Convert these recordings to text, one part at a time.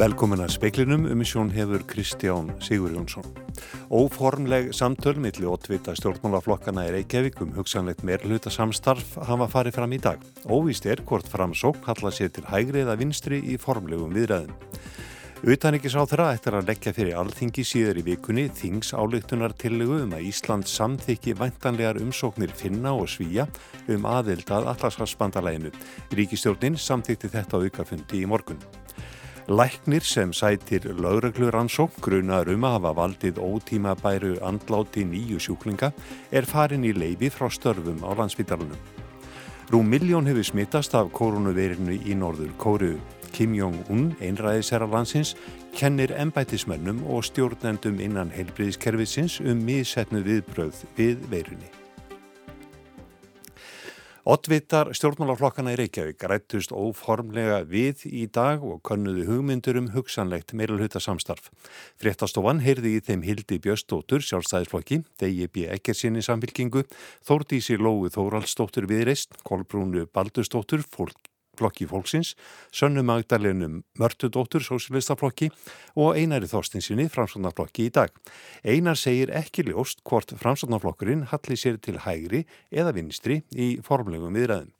Velkomin að speiklinum um sjón hefur Kristján Sigur Jónsson. Óformleg samtöl milli ótvita stjórnmálaflokkana í Reykjavík um hugsanlegt meirluta samstarf hafa farið fram í dag. Óvist er hvort framsók halla sér til hægri eða vinstri í formlegum viðræðum. Utanikis á þeirra eftir að leggja fyrir alþingi síður í vikunni þings álíktunar tillegu um að Ísland samþykki væntanlegar umsóknir finna og svíja um aðild að allarsvarsbandalæginu. Ríkistjórnin samþykti þetta aukafundi í morgun. Læknir sem sætir lögreglur ansók grunar um að hafa valdið ótíma bæru andláti nýju sjúklinga er farin í leifi frá störfum á landsvítarunum. Rú miljón hefur smittast af koronavirinu í norður Kóru. Kim Jong-un, einræðisherra landsins, kennir embætismennum og stjórnendum innan heilbriðiskerfisins um misetnu viðbröð við veirunni. Oddvitar stjórnmálaflokkana í Reykjavík rættust óformlega við í dag og könnuðu hugmyndur um hugsanlegt meiralhuta samstarf. Fréttastofan heyrði í þeim Hildi Bjöstóttur, sjálfstæðisflokki, D.I.B. Ekkersinni samfylkingu, Þórdísi Lógu Þóraldstóttur viðreist, Kolbrúnu Baldustóttur, fólk flokki fólksins, Sönnu Magdalenum Mörtudóttur, Sósilistaflokki og Einari Þorstinsinni, Framsóknarflokki í dag. Einar segir ekki ljóst hvort Framsóknarflokkurinn halli sér til hægri eða vinstri í formlegum viðræðum.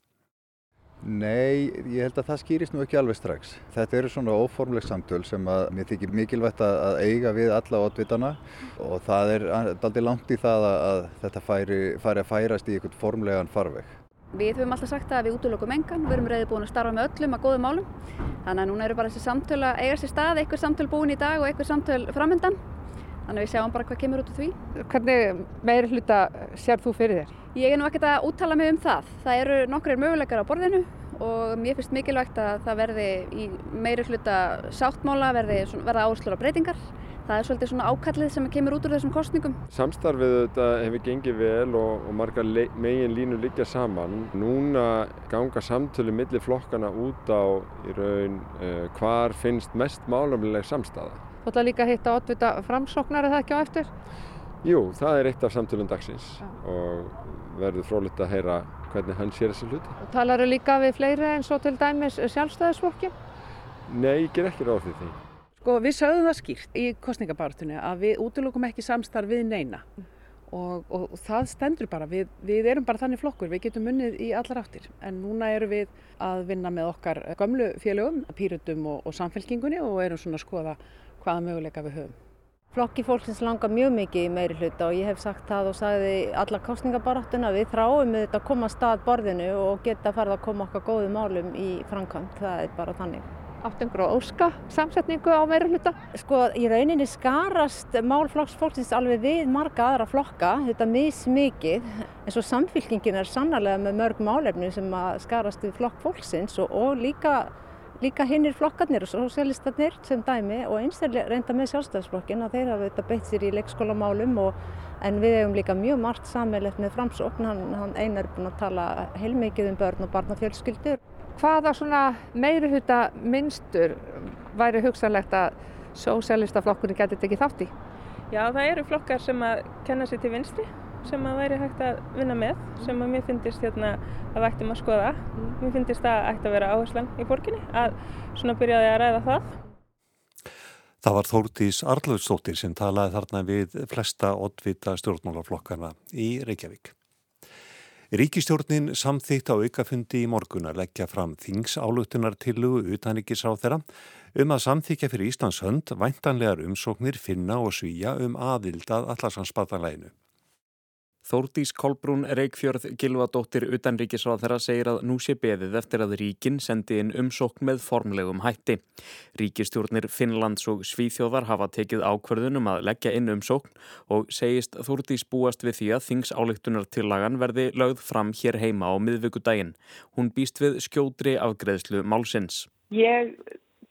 Nei, ég held að það skýrist nú ekki alveg strax. Þetta eru svona óformleg samtöl sem að mér þykir mikilvægt að eiga við alla oddvitana og það er aldrei langt í það að þetta færi, færi að færast í einhvern formlegan farveg. Við höfum alltaf sagt að við útlökum engan, við erum reyði búin að starfa með öllum að góðum málum. Þannig að núna eru bara þessi samtöl að eiga sér stað, einhver samtöl búin í dag og einhver samtöl framöndan. Þannig að við sjáum bara hvað kemur út úr því. Hvernig meiri hluta sér þú fyrir þér? Ég er nú ekkert að úttala mig um það. Það eru nokkrir möguleikar á borðinu og mér finnst mikilvægt að það verði í meiri hluta sáttmála, verði, verða áherslur á breytingar það er svolítið svona ákallið sem kemur út úr þessum kostningum. Samstarfið þetta hefur gengið vel og, og margar megin línu liggja saman. Núna ganga samtölu millir flokkana út á í raun uh, hvar finnst mest málumlega samstaða. Þú ætla líka að hitta oddvita framsóknar eða ekki á eftir? Jú, það er eitt af samtölum dagsins ja. og verður frólitt að heyra hvernig hann sér þessi hluti. Talar þau líka við fleiri eins og til dæmis sjálfstæðisflokki? Nei, ég ger ekki ráð fyrir því. Sko við sögum það skýrt í kostningabartunni að við útlökum ekki samstarf við neina. Og, og það stendur bara, við, við erum bara þannig flokkur, við getum munnið í allar áttir. En núna erum við að vinna með okkar gömlu félögum, pýrutum og, og samfélkingunni og erum svona að skoða hvaða möguleika við höfum. Flokki fólksins langar mjög mikið í meiri hluta og ég hef sagt það og sagði allar kostningabartuna við þráum við þetta að koma að stað borðinu og geta farið að koma okkar góðu málum í framkvæmt, það er bara þannig áttungur og óska samsetningu á meira hluta? Sko í rauninni skarast málflokksfólksins alveg við marga aðra flokka, þetta mis mikið en svo samfylkingin er sannarlega með mörg málefni sem skarast við flokk fólksins og, og líka, líka hinnir flokkarnir og sosialistarnir sem dæmi og eins er reynda með sjálfstæðsflokkin að þeir hafa þetta beitt sér í leikskólamálum og En við hefum líka mjög margt sammeilegt með framsókn, hann, hann einar er búin að tala heilmikið um börn og barnafjölskyldur hvaða svona meiri hluta minnstur væri hugsanlegt að sósælistaflokkurinn getur tekið þátt í? Já, það eru flokkar sem að kenna sér til vinstri sem að væri hægt að vinna með sem að mér finnist hérna, að vægtum að skoða. Mér finnist að ætti að vera áherslan í borginni að svona byrjaði að ræða það. Það var Þórtís Arlaugstóttir sem talaði þarna við flesta oddvita stjórnmálaflokkana í Reykjavík. Ríkistjórnin samþýtt á aukafundi í morgun að leggja fram þingsálugtunar tillugu utanrikis á þeirra um að samþykja fyrir Íslands hönd væntanlegar umsóknir finna og svíja um aðild að allarsanspatanleginu. Þórdís Kolbrún Reykjörð Gilvadóttir utanríkisráð þeirra segir að nú sé beðið eftir að ríkin sendi inn umsókn með formlegum hætti. Ríkistjórnir Finnlands og Svíþjóðar hafa tekið ákverðunum að leggja inn umsókn og segist Þórdís búast við því að þings álíktunartillagan verði lögð fram hér heima á miðvíkudaginn. Hún býst við skjódri afgreðslu málsins. Ég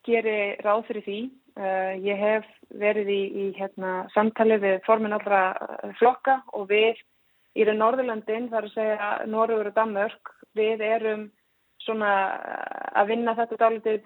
geri ráð fyrir því. Uh, ég hef verið í, í hérna, samtali við formin allra flokka og við í raun Norðurlandin, þar að segja Norður og Danmörk, við erum svona að vinna þetta dálitið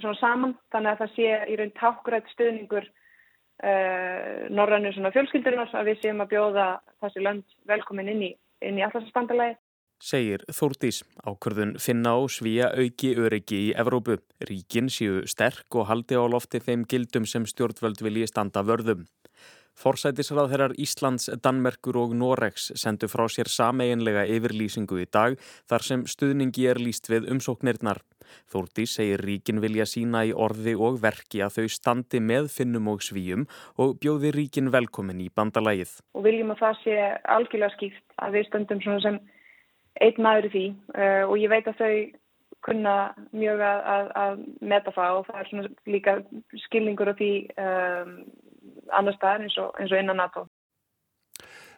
svona saman, þannig að það sé í raun tákgrætt stuðningur uh, Norrannu svona fjölskyldurinnar að við séum að bjóða þessi lönd velkomin inn í, í allarsspandalagi. segir Þórdís. Ákvörðun finna á svíja auki öryggi í Evrópu. Ríkin séu sterk og haldi á lofti þeim gildum sem stjórnvöld vilji standa vörðum. Forsætisraðherrar Íslands, Danmerkur og Noregs sendu frá sér sameiginlega yfirlýsingu í dag þar sem stuðningi er líst við umsóknirnar. Þórti segir ríkin vilja sína í orði og verki að þau standi með finnum og svíum og bjóði ríkin velkomin í bandalægið. Og viljum að það sé algjörlega skýrt að við stöndum sem einn maður í því uh, og ég veit að þau kunna mjög að, að, að meta það og það er líka skilningur af því um, annar staðar eins og, eins og innan NATO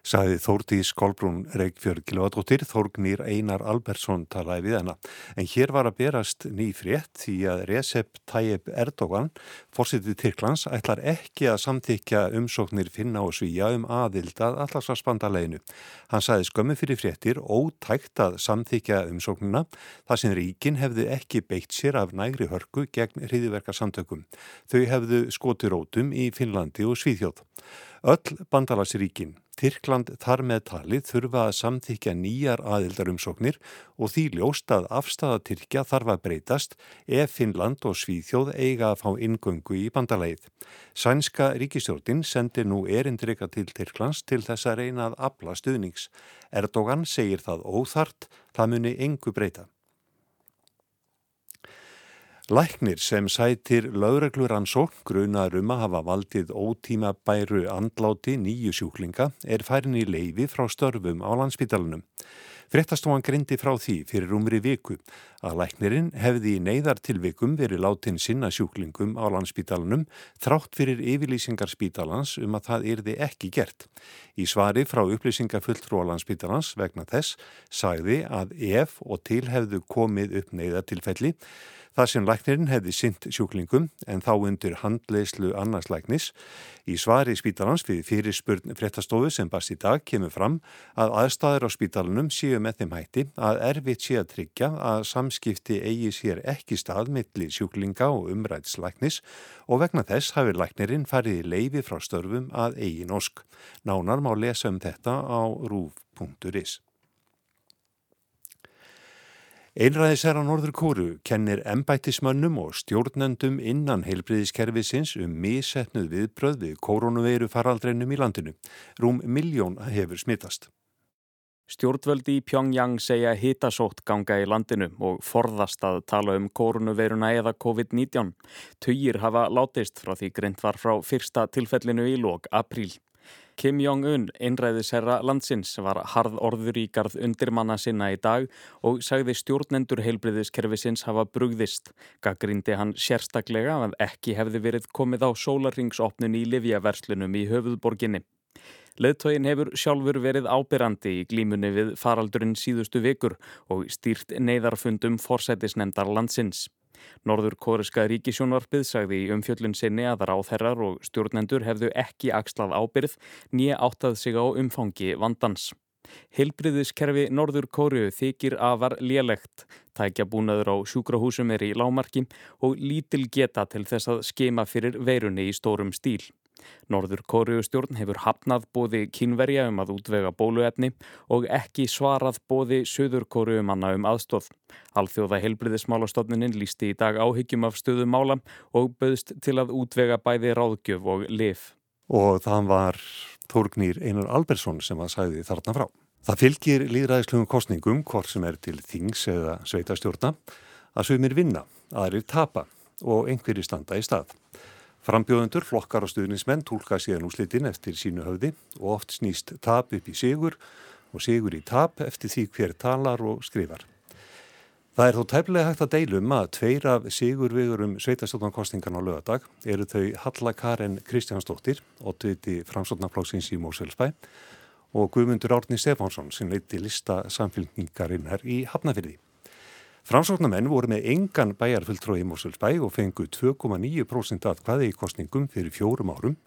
sagði Þórdís Kolbrún Reykjörg Gilvadóttir, Þórgnýr Einar Albersson talaði við hana. En hér var að berast ný frétt því að Recep Tayyip Erdogan, fórsetið Tyrklands, ætlar ekki að samþykja umsóknir finna og svíja um aðildað allarsvarsbandaleginu. Hann sagði skömmu fyrir fréttir ótækt að samþykja umsóknina þar sem ríkin hefðu ekki beitt sér af nægri hörku gegn hriðiverkarsamtökum. Þau hefðu skotirótum í Finnlandi og Svíþjóð. Öll bandalagsríkin Tyrkland þar með talið þurfa að samþykja nýjar aðildarumsóknir og því ljóst að afstæða Tyrkja þarf að breytast ef Finnland og Svíþjóð eiga að fá ingöngu í bandalæð. Sænska ríkistjórnin sendir nú erindrika til Tyrklands til þess að reyna að abla stuðnings. Erdogan segir það óþart, það muni engu breyta. Læknir sem sætir lögreglur ansók grunar um að hafa valdið ótíma bæru andláti nýju sjúklinga er færin í leifi frá störfum á landsbytalanum. Frettastofan grindi frá því fyrir umri viku að læknirinn hefði í neyðartilvikum verið látin sinna sjúklingum á landsbytalanum þrátt fyrir yfirlýsingar spítalans um að það yrði ekki gert. Í svari frá upplýsingafulltrú á landsbytalans vegna þess sagði að ef og til hefðu komið upp neyðartilfelli Það sem læknirinn hefði synt sjúklingum en þá undir handleislu annars læknis. Í svari spítalans við fyrirspurn fréttastofu sem bast í dag kemur fram að aðstæður á spítalunum séu með þeim hætti að erfitt sé að tryggja að samskipti eigi sér ekki stað milli sjúklinga og umræðslæknis og vegna þess hafi læknirinn farið í leifi frá störfum að eigin ósk. Nánar má lesa um þetta á rúf.is. Einræðisæra Norður Kóru kennir embættismönnum og stjórnendum innan heilbriðiskerfisins um misetnuð viðbröð við koronaveiru faraldreinum í landinu. Rúm miljón hefur smittast. Stjórnvöldi í Pyongyang segja hitasótt ganga í landinu og forðast að tala um koronaveiruna eða COVID-19. Tugir hafa látist frá því greint var frá fyrsta tilfellinu í lók apríl. Kim Jong-un, einræðisherra landsins, var harð orður í garð undirmanna sinna í dag og sagði stjórnendur heilbriðiskerfisins hafa brugðist. Gaggrindi hann sérstaklega að ekki hefði verið komið á sólarringsopnun í Livjaverslunum í höfuðborginni. Leðtógin hefur sjálfur verið ábyrrandi í glímunni við faraldurinn síðustu vikur og stýrt neyðarfundum forsætisnemdar landsins. Norður kóriska ríkisjónvarpið sagði í umfjöllun sinni að ráðherrar og stjórnendur hefðu ekki axlað ábyrð nýja áttað sig á umfangi vandans. Hilbriðiskerfi Norður Kóriu þykir afar lélegt, tækja búnaður á sjúkrahúsum er í lámarki og lítil geta til þess að skema fyrir veirunni í stórum stíl. Norður Kóriustjórn hefur hafnað bóði kínverja um að útvega bóluefni og ekki svarað bóði Suður Kóriumanna um aðstóð. Alþjóða helbriðismálastofnunin lísti í dag áhyggjum af stöðum mála og böðst til að útvega bæði ráðgjöf og lif. Og það var Þórgnýr Einar Albersson sem að sæði þarna frá. Það fylgir líðræðislugum kostningum, hvort sem er til þings eða sveitastjórna, að sumir vinna, aðrir tapa og einhverjir standa í stað. Frambjóðendur, flokkar og stuðnismenn tólka síðan úslitin eftir sínu höfði og oft snýst tap upp í sigur og sigur í tap eftir því hver talar og skrifar. Það er þó tæmlega hægt að deilum að tveir af sigurvegurum sveitastofnankostingan á lögadag eru þau Halla Karen Kristjánsdóttir, oddviti framstofnaflóksins í Mósfellsbæ og Guðmundur Árni Stefánsson sem leiti lista samfélningarinnar í Hafnafyrði. Framsóknarmenn voru með engan bæjarfulltrói í Mosulsbæ og fengu 2,9% atkvæði í kostningum fyrir fjórum árum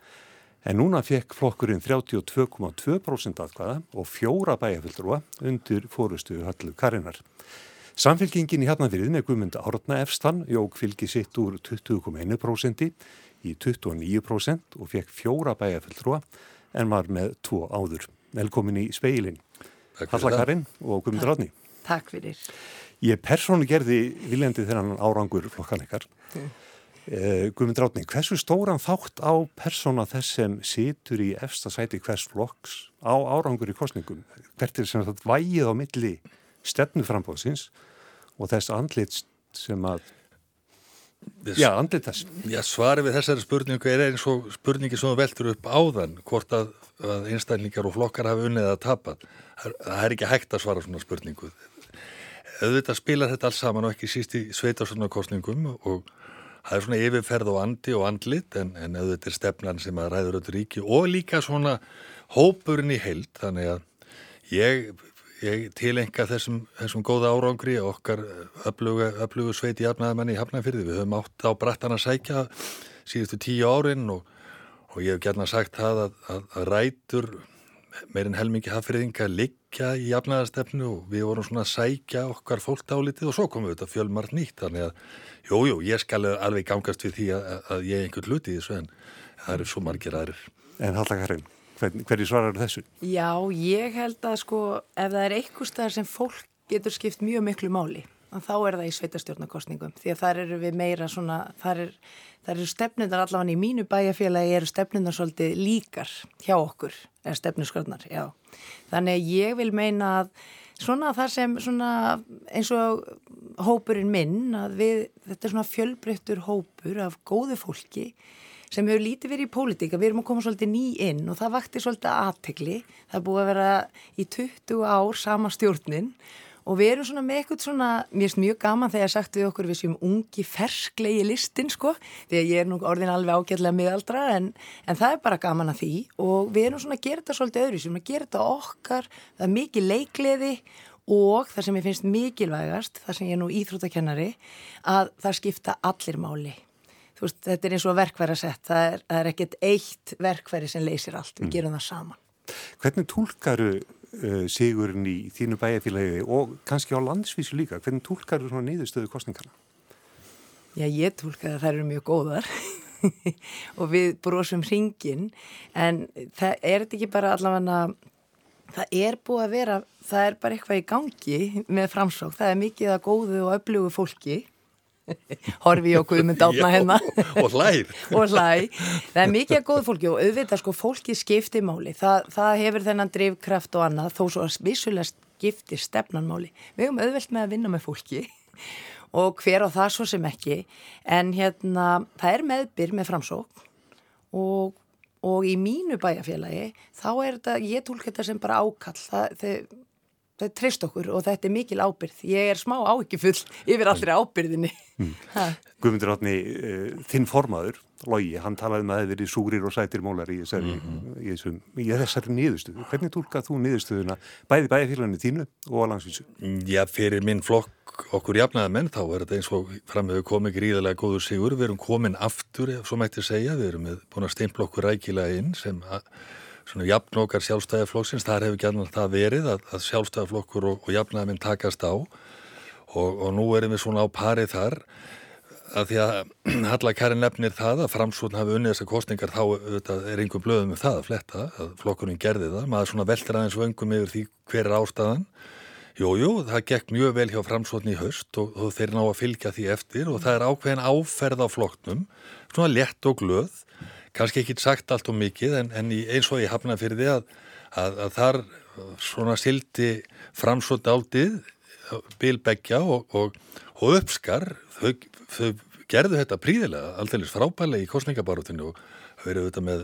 en núna fekk flokkurinn 32,2% atkvæða og fjóra bæjarfulltróa undir fórustu hallu karinnar. Samfélkingin í Hafnarfyrðin með Guðmund Árna Efstan jók fylgi sitt úr 20,1% í 29% og fekk fjóra bæjarfulltróa en var með tvo áður. Velkomin í speilin. Halla Karin og Guðmund Árni. Takk fyrir. Ég persónu gerði viljandi þennan árangur flokkan ykkar. Mm. Uh, Guðmund Ráðning, hversu stóran þátt á persóna þess sem situr í efsta sæti hvers flokks á árangur í kostningum? Hvert er sem þetta vægið á milli stefnuframbóðsins og þess andlit sem að Já, andlit þess. Já, svari við þessari spurningu er eins og spurningi sem veltur upp áðan, hvort að, að einstælningar og flokkar hafi unnið að tapa. Það, það er ekki hægt að svara svona spurningu. Auðvitað spilar þetta alls saman og ekki síst í sveitarstofnarkostningum og það er svona yfirferð og andi og andlit en, en auðvitað er stefnan sem að ræður öll ríki og líka svona hópurinn í heild, þannig að ég ég tilenga þessum, þessum góða árangri okkar öflugu, sveiti jafnaðamann í Hafnarfyrði. Við höfum átt á brattan að sækja síðustu tíu árin og, og ég hef gætna sagt það að, að, að rætur meirinn helmingi hafriðinga liggja í jafnaðarstefnu og við vorum svona að sækja okkar fólk álitið og svo komum við þetta fjölmart nýtt. Þannig að, jújú, jú, ég skal alveg gangast við því að, að ég er einhvern hluti þessu en það eru svo margir aðrir. En Hallakarin? Hvern, hverju svarar þessu? Já, ég held að sko ef það er eitthvað staðar sem fólk getur skipt mjög miklu máli þá er það í sveitarstjórnarkostningum því að þar eru við meira svona þar, er, eru stefnundar allavega í mínu bæjarfélagi eru stefnundar svolítið líkar hjá okkur, eða stefnusgröðnar já, þannig að ég vil meina að svona þar sem svona eins og hópurinn minn að við, þetta er svona fjölbreyttur hópur af góðu fólki sem hefur lítið verið í pólitíka, við erum að koma svolítið ný inn og það vakti svolítið aðtegli, það er búið að vera í 20 ár sama stjórnin og við erum svona með eitthvað svona, mér finnst mjög gaman þegar sagt við okkur við séum ungi fersklegi listin sko, því að ég er nú orðin alveg ágætlega miðaldra en, en það er bara gaman að því. Og við erum svona að gera þetta svolítið öðru, sem að gera þetta okkar, það er mikið leikleði og það sem ég finnst mikilvægast, það sem ég er nú íþróttakennari, að það skipta allir máli. Veist, þetta er eins og verkværi að setja, það er, er ekkert eitt verkværi sem leysir allt, við mm. gerum það saman. Hvernig tólkaru uh, sigurinn í þínu bæjarfélagi og kannski á landsvísu líka, hvernig tólkaru svona nýðustöðu kostningarna? Já, ég tólka það, það eru mjög góðar og við brosum hringin, en það er þetta ekki bara allavega, það er búið að vera, það er bara eitthvað í gangi með framsók, það er mikið að góðu og öflugu fólki horfi og guðmund átna hennar og hlæg það er mikið að góða fólki og auðvitað sko fólki skipti máli. Það, það hefur þennan drivkraft og annað þó svo að vissulega skipti stefnanmáli við höfum auðvelt með að vinna með fólki og hver á það svo sem ekki. En hérna það er meðbyr með framsók og, og í mínu bæjarfélagi þá er þetta, ég tólk þetta sem bara ákall. Það, þeir það er treyst okkur og þetta er mikil ábyrð ég er smá áhyggjufull yfir allri ábyrðinni mm. Guðmundur Átni, uh, þinn formaður Lógi, hann talaði með um að það hefði verið súrir og sætir mólar í þessari, mm -hmm. í þessum, í þessari niðurstöðu. Hvernig tólkað þú niðurstöðuna bæði bæðifélaginu þínu og á langsvísu? Já, fyrir minn flokk okkur jafnaða menn þá er þetta eins og framöfu komið gríðarlega góður sigur. Við erum komin aftur, ef svo mætti segja, við erum búin að steimpla okkur rækilega inn sem að svona jafn okkar sjálfstæðarflokksins, þar hefur gætna það verið að, að sjálfstæðarflokkur og, og jafnaðaminn takast á. Og, og nú erum við svona á parið þar að því að Halla Karin nefnir það að framsvotn hafi unnið þessar kostningar þá auðvitað, er einhver blöðum með það að fletta að flokkurinn gerði það, maður svona veldur aðeins vöngum yfir því hver er ástæðan. Jújú, jú, það gekk mjög vel hjá framsvotn í haust og, og þeir ná að fylgja því eftir og það er ákveðin áferð á flokknum, svona lett og glöð kannski ekki sagt allt og mikið en, en eins og ég hafna fyrir því að, að, að þar svona sildi framsótt áldið bilbeggja og, og, og uppskar þau, þau gerðu þetta príðilega alltaf frábælega í kostningabarutinu og verið þetta með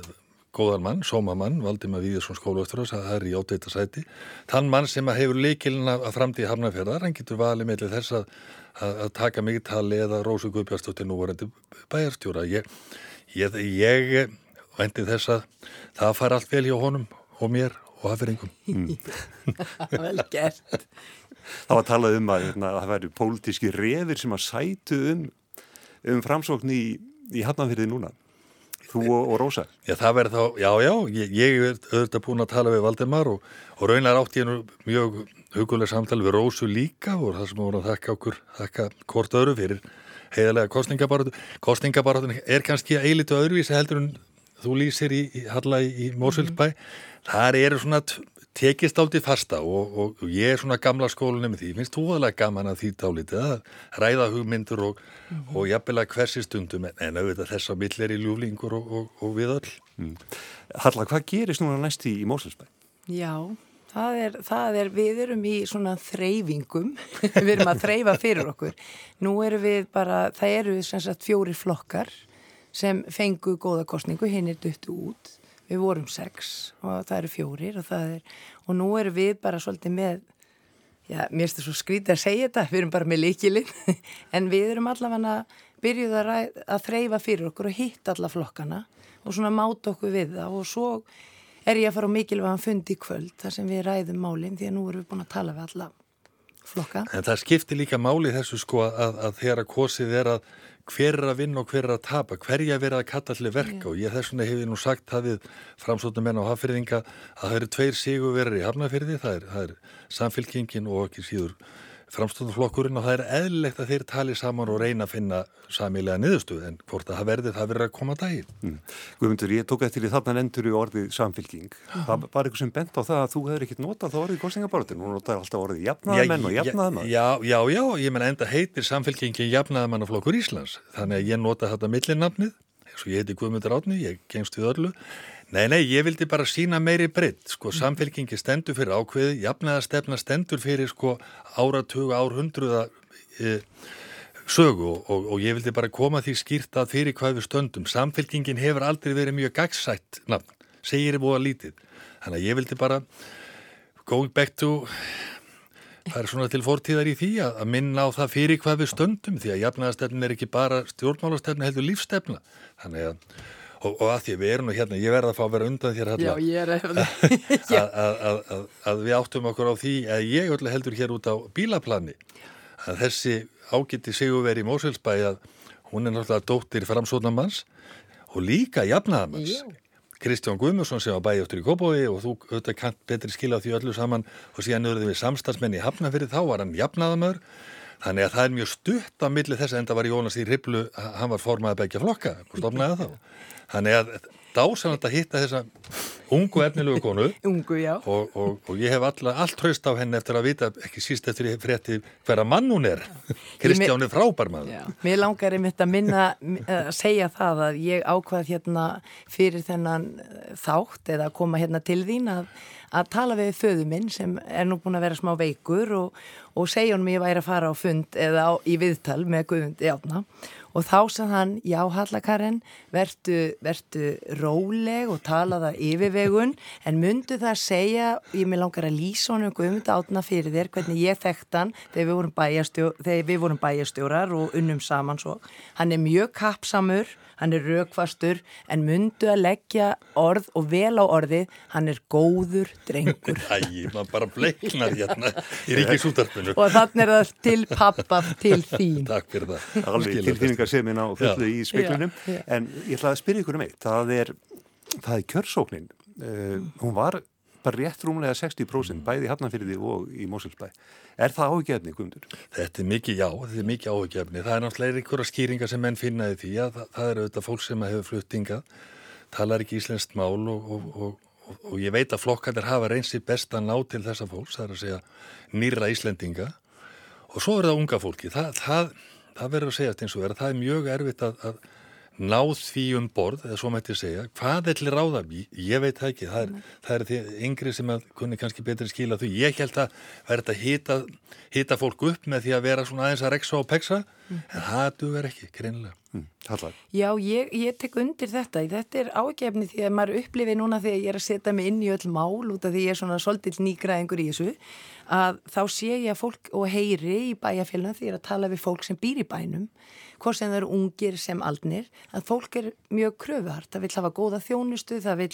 góðan mann, sómamann, Valdimar Víðarsson skólaustrós að það er í átveita sæti. Þann mann sem hefur leikilina að framtíði hafnafjörðar, hann getur valið með þess að, að, taka mikið tali eða Rósu Guðbjörnstóttir núvarandi bæjarstjóra. Ég Ég, ég vendi þess að það far allt vel hjá honum og mér og hafðuringum. Mm. vel gert. Það var talað um að, hérna, að það væri pólitíski reyðir sem að sætu um, um framsókn í, í Hafnarfyrði núna. Þú og, og Rósa. Já, það verður þá, já, já, ég, ég er auðvitað búin að tala við Valdemar og, og raunar átt ég nú mjög huguleg samtal við Rósu líka og það sem voru að þakka okkur, þakka hvort öru fyrir heiðarlega kostningabarótu. Kostningabarótun er kannski eilitu öðruvísi heldur en þú lýsir í, í Halla í, Mósulsbæ. Mm. Það eru svona tekist áldi fasta og, og, og ég er svona gamla skólunum með því, finnst þú alveg gaman að því dálítið að ræða hugmyndur og, mm og jafnvel að hversi stundum en, en auðvitað þess að mill er í ljúlingur og við öll. Mm. Halla, hvað gerist núna næst í, í Móselsbæn? Já, það er, það er, við erum í svona þreyfingum, við erum að þreyfa fyrir okkur. Nú erum við bara, það eru sem sagt fjóri flokkar sem fengu góða kostningu, hinn er duttu út. Við vorum sex og það eru fjórir og, er, og nú erum við bara svolítið með já, mér það svo skrítið að segja þetta við erum bara með líkilinn en við erum allavega byrjuð að, að þreyfa fyrir okkur og hitta alla flokkana og svona máta okkur við það og svo er ég að fara á mikilvægum fundi í kvöld þar sem við ræðum málinn því að nú erum við búin að tala við alla flokka. En það skiptir líka máli þessu sko að, að þegar að kosið er að hver er að vinna og hver er að tapa, hverja verið að kalla allir verka yeah. og ég þess vegna hefði nú sagt það við framsóttum menn á hafðfyrðinga að það eru tveir sigurverðir í hafnafyrði, það er, það er samfélkingin og ekki síður framstofnflokkurinn og það er eðlilegt að þeir tali saman og reyna að finna samilega niðurstuð en hvort að það verði það verið að koma daginn. Mm. Guðmundur, ég tók eftir í þarna endur í orðið samfélking. Mm. Það var eitthvað sem bent á það að þú hefur ekkert notað það orðið í kostningabortin. Nú notaði alltaf orðið jafnaðamenn og jafnaðamenn. Já, já, já, ég menn enda heitir samfélkingin jafnaðamennaflokkur Íslands. Þannig að ég nota þetta millinafnið, eins og ég heiti Guðmundur Átni, ég gengst við öllu Nei, nei, ég vildi bara sína meiri breytt, sko, mhm. samfélkingi stendur fyrir ákveði, jafnaðastefna stendur fyrir, sko, áratugu, árhundruða e, sögu og, og, og ég vildi bara koma því skýrt að fyrir hvað við stöndum. Samfélkingin hefur aldrei verið mjög gagsætt nafn, segir ég búið að lítið. Þannig að ég vildi bara, going back to, það er svona til fortíðar í því að, að minna á það fyrir hvað við stöndum, því að jafnaðastefna er ekki bara stjórnmálastefna, heldur lífstefna. Þannig að og, og að því við erum nú hérna, ég verða að fá að vera undan þér hérna, Já, ég er að að við áttum okkur á því að ég heldur hér út á bílaplani. Að þessi ágætti sigurveri í Móselsbæ að hún er náttúrulega dóttir framsónamanns og líka jafnaðamanns Kristján Guðmursson sem var bæjastur í Kópói og þú auðvitað kant betri skila á því öllu saman og síðan auðvitað við samstagsmenn í Hafnafyrði þá var hann jafnaðamör þannig að það er mjög stutt á milli þess að enda var Jónas í Riblu, hann var formaði begja flokka og stofnaði þá. Þannig að dásanand að hitta þessa ungu efnilegu konu. Ungu, og, og, og ég hef alla, allt hraust á henni eftir að vita, ekki síst eftir ég frétti hverja mann hún er. Kristján er frábær maður. Mér langar einmitt að minna að segja það að ég ákvað hérna fyrir þennan þátt eða að koma hérna til þín að, að tala við föðu minn sem er nú búin að vera smá veikur og, og segja honum ég væri að fara á fund eða á, í viðtal með Guðundi átna og þá sann hann, já Hallakarinn, vertu, vertu róleg og tala það yfirvegun en myndu það að segja, ég með langar að lýsa honum guðmund átna fyrir þér hvernig ég þekkt hann þegar við vorum bæjastjórar og unnum saman svo. Hann er mjög kapsamur hann er raukvastur en myndu að leggja orð og vel á orðið, hann er góður drengur. Æ, maður bara bleiknar hérna í ríkisútarpinu. Og þannig er það til pappa, til þín. Takk fyrir það. Alveg tilfinningar sem ég ná fullu í spiklunum, en ég ætlaði að spyrja ykkur um eitt, það er, það er kjörsóknin, uh, hún var bara rétt rúmlega 60% bæði hafnafyrði og í Mósulsbæ. Er það áhugjefni, Guðmundur? Þetta er mikið, já, þetta er mikið áhugjefni. Það er náttúrulega einhverja skýringar sem menn finnaði því að það, það eru auðvitað fólk sem hefur fluttingað, talar ekki íslenskt mál og, og, og, og ég veit að flokkandir hafa reynsi best að ná til þessa fólks, það er að segja nýra íslendinga og svo er það unga fólki. Það, það, það verður að segja eins og verður, það er mjög erfitt að, að náð því um borð, eða svo mætti segja, hvað er til ráða? Ég veit það ekki, það er, mm. það er því yngri sem að kunni kannski betri skila því. Ég held að verða að hýta, hýta fólk upp með því að vera svona aðeins að reksa og peksa, mm. en það duður ekki, greinilega. Mm. Já, ég, ég tek undir þetta. Þetta er ágefni því að maður upplifir núna þegar ég er að setja mig inn í öll mál út af því ég er svona svolítill nýgraðingur í þessu, að þá sé ég að fólk og heyri í bæjarfélagum því ég er að tala við fólk sem býr í bænum hvort sem það eru ungir sem aldnir, að fólk er mjög kröfuhart, það vil hafa góða þjónustu, það vil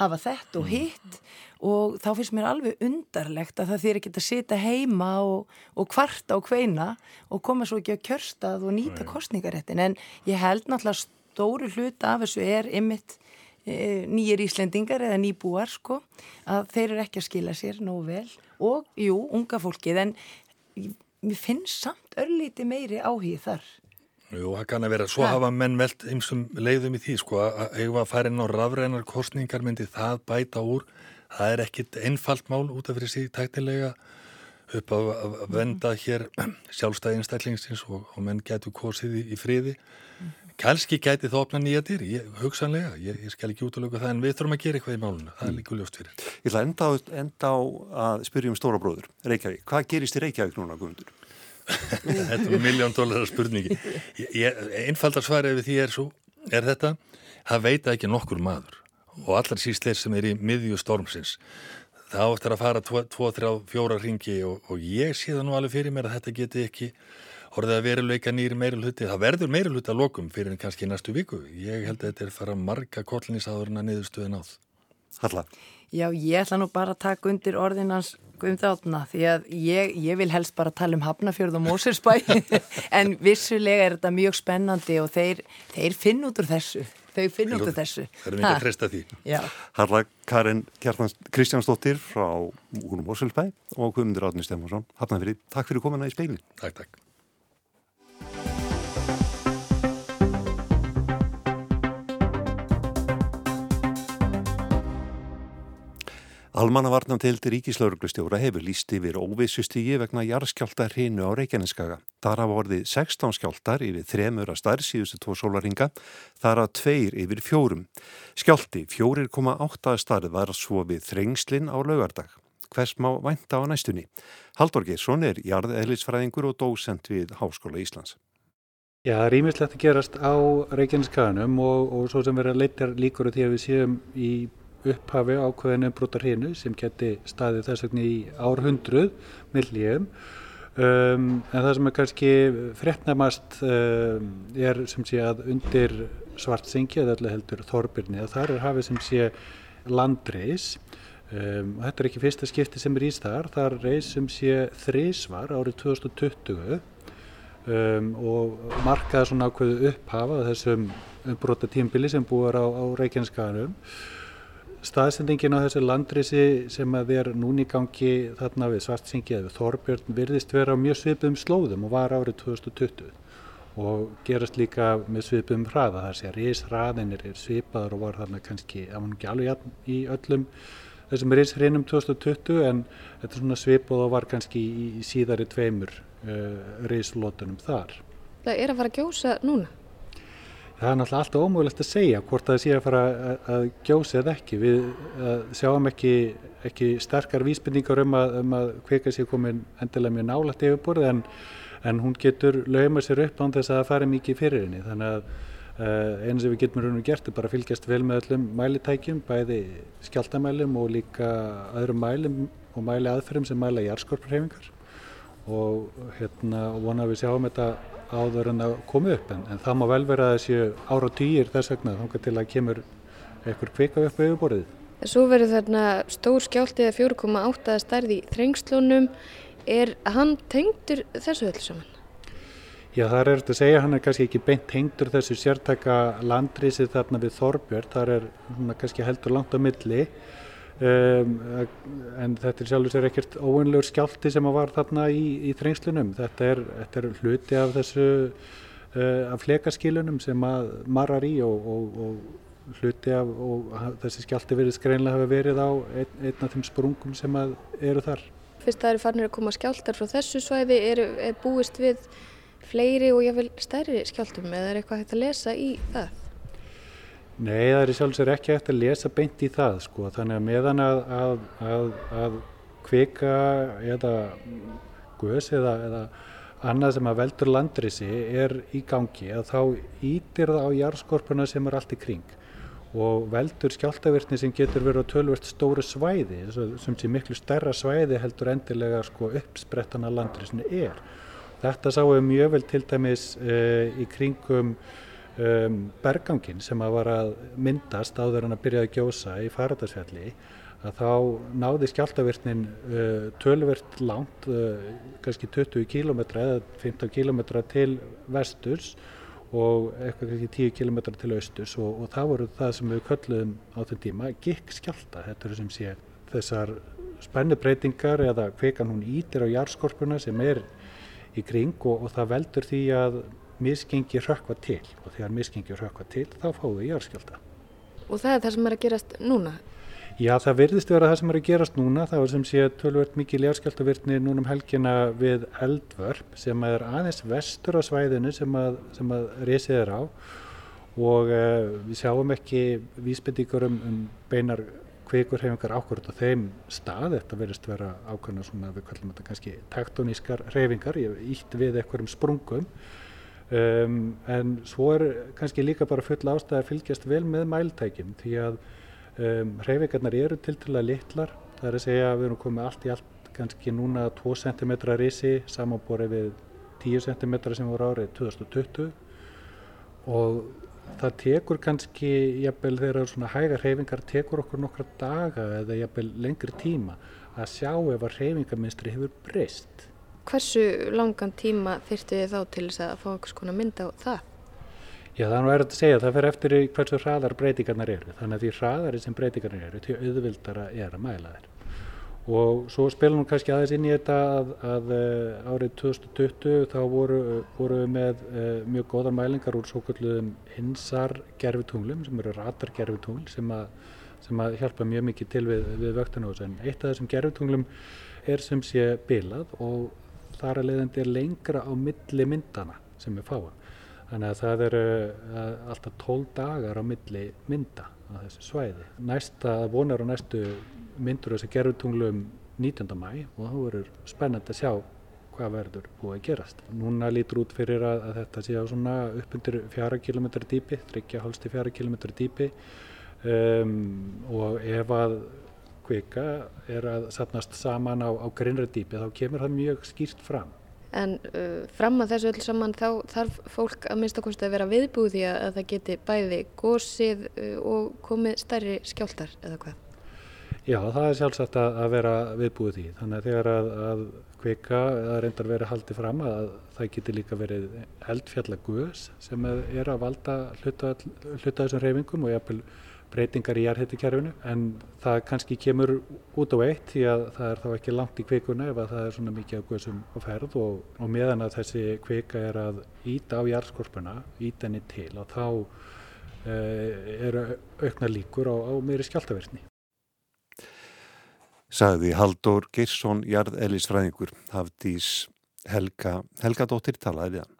hafa þett og mm. hitt. Og þá finnst mér alveg undarlegt að það þýr ekki að sita heima og, og kvarta og kveina og koma svo ekki að kjörstað og nýta kostningarettin en ég held náttúrulega stóru hlut af þessu er ymitt e, nýjir Íslendingar eða nýbúar sko að þeir eru ekki að skila sér nógu vel. Og jú, unga fólkið en mér finnst samt örlíti meiri áhíð þar Jú, það kann að vera. Svo ha. hafa menn velt einsum leiðum í því, sko, að hefur að fara inn á rafrænar kostningar myndi það bæta úr. það er ekkit einfalt mál út af fyrir sig tæktilega upp að venda hér sjálfstæði einstaklingsins og, og menn getur kosið í, í friði. Kanski gæti það opna nýja dyr, hugsanlega, ég, ég skal ekki útlöku það en við þurfum að gera eitthvað í málunum, það er mm. líka ljóst fyrir. Ég ætla enda á, enda á að spyrja um stóra bróður, Reykjavík. Hvað gerist í Reykjavík núna, Guðmundur? þetta er miljón dólarar spurningi. Einfaldar svarið við því er, svo, er þetta, það veita ekki nokkur maður og allar síst þeir sem er í miðju stormsins. Það áttur að fara 2, 3, 4 ringi og, og ég sé það nú alveg fyrir mér að þetta geti ekki orðið að veruleika nýri meirulhutti það verður meirulhutti að lokum fyrir kannski næstu viku. Ég held að þetta er fara marga kollinísáðurinn að niðurstöðin áð Halla Já, ég ætla nú bara að taka undir orðinans um þáttina því að ég, ég vil helst bara tala um Hafnafjörð og Mósersbæ en vissulega er þetta mjög spennandi og þeir, þeir finn út úr þessu þau finnum út af þessu. Það er mikið að fresta því. Harla Karin Kristjánsdóttir frá Ósöldsbæ og Guðmundur Átni Stefánsson. Hafnafyrir, takk fyrir komina í speilin. Takk, takk. Almannavarnantildi ríkislauruglustjóra hefur líst yfir óvissustígi vegna jarðskjálta hrinu á Reykjaneskaga. Þar hafa orðið 16 skjáltar yfir þremur að starf síðustu tvo sólaringa, þar að tveir yfir fjórum. Skjálti 4,8 starf var svo við þrengslinn á laugardag. Hvers má vænta á næstunni? Haldur Geirsson er jarðeðlisfræðingur og dósent við Háskóla Íslands. Já, það er ímislegt að gerast á Reykjaneskaganum og, og svo sem verður að leita líkur því að við séum í upphafi ákveðin umbrotar hinu sem geti staðið þess vegna í árhundruð millíum um, en það sem er kannski frettnamast um, er sem sé að undir svartsengi eða allir heldur Þorbirni að þar er hafið sem sé landreis. Um, þetta er ekki fyrsta skipti sem er ís þar. Þar reis sem sé þrísvar árið 2020 Um, og markaði svona ákveðu upphafa þessum umbrota tímbili sem búar á, á Reykjaneskaganum staðsendingin á þessu landrisi sem að er núni gangi þarna við Svartsengi eða Þorbjörn virðist vera á mjög svipum slóðum og var árið 2020 og gerast líka með svipum hraða þar sé að reysraðinir er svipaður og var þarna kannski, það var ekki alveg í öllum þessum reysrinum 2020 en þetta svona svipað og var kannski í, í síðari tveimur uh, reyslótunum þar. Það er að fara að gjósa núna? Það er náttúrulega alltaf ómögulegt að segja hvort það sé að fara að, að gjósa eða ekki. Við sjáum ekki, ekki sterkar vísbendingar um að, um að kvika sér komin endilega mjög nálægt yfirborð en, en hún getur lauma sér upp án þess að það fari mikið fyrir henni. Þannig að uh, eins sem við getum raun og gert er bara að fylgjast vel með öllum mælitækjum, bæði skjáltamælum og líka öðrum mælum og mæli aðferðum sem mæla jarðskorparhefingar og hérna vona að við sjáum þetta áður en að koma upp en, en það má vel vera að þessu ára týjir þess vegna þángar til að kemur einhver kvika upp á yfirborðið. Svo verður þarna stór skjáltið að 4,8 stærði í þrengslunum. Er hann tengdur þessu öll saman? Já það er eftir að segja hann er kannski ekki beint tengdur þessu sértaka landrísið þarna við Þorbjörn. Það er kannski heldur langt á milli Um, en þetta er sjálfur sér ekkert óeinlegur skjálti sem að var þarna í, í þrengslunum. Þetta er, þetta er hluti af þessu uh, af flekaskilunum sem að marrar í og, og, og hluti af og þessi skjálti verið skreinlega hafa verið á ein, einn af þeim sprungum sem að eru þar. Fyrst það eru farnir að koma skjáltar frá þessu svæði er, er búist við fleiri og jáfnveil stærri skjáltum eða er eitthvað hægt að lesa í það? Nei, það er í sjálfsvegar ekki eftir að lesa beint í það sko, þannig að meðan að, að, að, að kvika eða guðs eða, eða annað sem að veldur landrisi er í gangi að þá ítir það á jarðskorpuna sem er allt í kring og veldur skjáltavirtni sem getur verið á tölvert stóru svæði sem sé miklu stærra svæði heldur endilega sko, uppsprettan að landrisinu er. Þetta sáum við mjög vel til dæmis uh, í kringum um, bergangin sem að var að myndast áður en að byrjaði að gjósa í faradarsfjalli að þá náði skjáltavirtnin uh, tölvert langt, uh, kannski 20 km eða 15 km til vesturs og eitthvað kannski 10 km til austurs og, og það voru það sem við köllum á þenn tíma gikk skjálta, þetta er sem sé þessar spennubreitingar eða kvekan hún ítir á jarðskorpuna sem er í kring og, og það veldur því að misgengi rökkva til og þegar misgengi rökkva til þá fáum við járskjálta. Og það er það sem er að gerast núna? Já, það verðist vera það sem er að gerast núna. Það var sem sé tölvört mikið ljárskjáltavirtni núnum helgina við eldvörp sem er aðeins vestur á svæðinu sem að, sem að resið er á og uh, við sjáum ekki vísbendingur um, um beinar kvikurhefingar ákvörð á þeim stað. Þetta verðist vera ákvörðna svona, við kallum þetta kannski tektonískar hefingar, ítt við einhverjum sprungum. Um, en svo er kannski líka bara full ástæði að fylgjast vel með mæltækjum því að Um, Hreyfingarnar eru til til að litlar, það er að segja að við erum komið allt í allt kannski núna 2 cm risi samanborið við 10 cm sem voru árið 2020 og það tekur kannski, jafnvel þegar svona hægar hreyfingar tekur okkur nokkra daga eða jafnvel lengri tíma að sjá ef að hreyfingarminstri hefur breyst. Hversu langan tíma þyrtu þið þá til þess að fá okkur skona mynd á það? Já það er nú erður að segja, það fer eftir hversu hraðar breytingarnar eru, þannig að því hraðari sem breytingarnar eru, því auðvildara er að mæla þeir. Og svo spilum við kannski aðeins inn í þetta að, að uh, árið 2020 þá voru, voru við með uh, mjög góðar mælingar úr svo kalluðum hinsar gerfitunglum sem eru ratar gerfitungl sem, sem að hjálpa mjög mikið til við, við vöktanóðs en eitt af þessum gerfitunglum er sem sé bilað og þar að leiðandi er lengra á milli myndana sem við fáum. Þannig að það eru uh, alltaf 12 dagar á milli mynda á þessu svæði. Næsta vonar á næstu myndur þessu gerðutunglum 19. mæ og þá verður spennand að sjá hvað verður búið að gerast. Núna lítur út fyrir að, að þetta sé á svona upp undir 4 km dýpi, 3,5-4 km dýpi um, og ef að kvika er að sapnast saman á, á grinnra dýpi þá kemur það mjög skýrt fram en uh, fram að þessu öll saman þá þarf fólk að minnst okkurst að vera viðbúð því að, að það geti bæði gósið uh, og komið stærri skjáltar eða hvað? Já, það er sjálfsagt að, að vera viðbúð því þannig að þegar að, að kvika eða reyndar verið haldið fram að það geti líka verið eldfjallagöðs sem er að valda hluta, hluta þessum reyfingum og jafnvel breytingar í jarðhættikerfinu en það kannski kemur út á eitt því að það er þá ekki langt í kvikuna ef það er svona mikið af guðsum á ferð og, og meðan að þessi kvika er að íta á jarðskorpuna, íta henni til og þá eh, eru aukna líkur á, á meiri skjáltaverðni. Sagði Haldur Geirsson, jarðelisfræðingur, hafðís Helga, Helga Dóttir talaði við hann.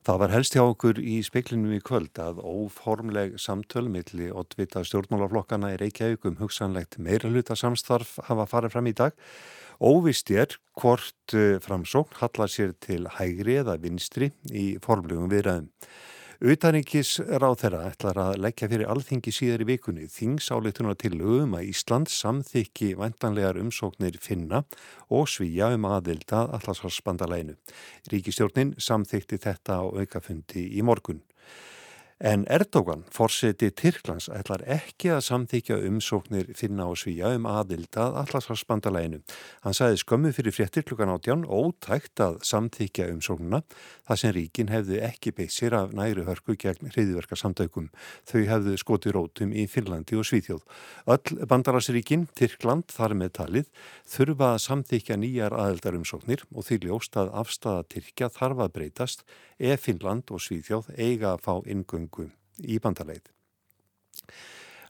Það var helst hjá okkur í speiklinum í kvöld að óformleg samtöl milli oddvita stjórnmálaflokkana í Reykjavík um hugsanlegt meira hluta samstarf hafa farið fram í dag. Óvist er hvort eh, framsókn hallar sér til hægri eða vinstri í formlegum viðræðum. Utaringis ráð þeirra ætlar að leggja fyrir alþingi síðar í vikunni þingsáleitunar til um að Ísland samþykki vantanlegar umsóknir finna og svíja um aðilda allarsvarsbandalæinu. Ríkistjórnin samþykti þetta á aukafundi í morgun. En Erdógan, fórseti Tyrklands, ætlar ekki að samþykja umsóknir finna á svíja um aðildað allarsvarsbandalæginu. Hann sagði skömmu fyrir fréttir klukkan átján ótækt að samþykja umsóknuna þar sem ríkin hefðu ekki beitt sér af næri hörku gegn hriðiverka samtökum. Þau hefðu skoti rótum í Finnlandi og Svíþjóð. Öll bandarasríkin, Tyrkland þar með talið, þurfa að samþykja nýjar aðildarumsóknir og því ljóst að afstafa Tyrkja þarf að breytast ef Finnland og Svíþjóð eiga að fá ingung göngu í bandaleið.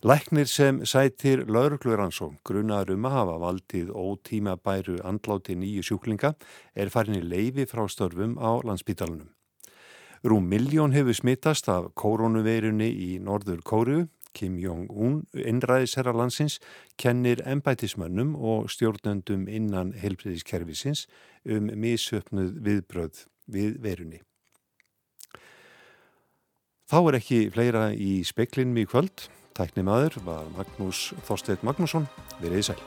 Læknir sem sætir laurugluransón grunar um að hafa valdið ótíma bæru andláti nýju sjúklinga er farin í leifi frá störfum á landsbítalunum. Rúm miljón hefur smittast af koronaveirunni í norður Kóru. Kim Jong-un, innræðisherra landsins, kennir embætismönnum og stjórnendum innan helbriðiskerfisins um misöpnuð viðbröð við veirunni. Þá er ekki fleira í speiklinum í kvöld. Tækni maður var Magnús Þorstedt Magnússon. Verðið sæl.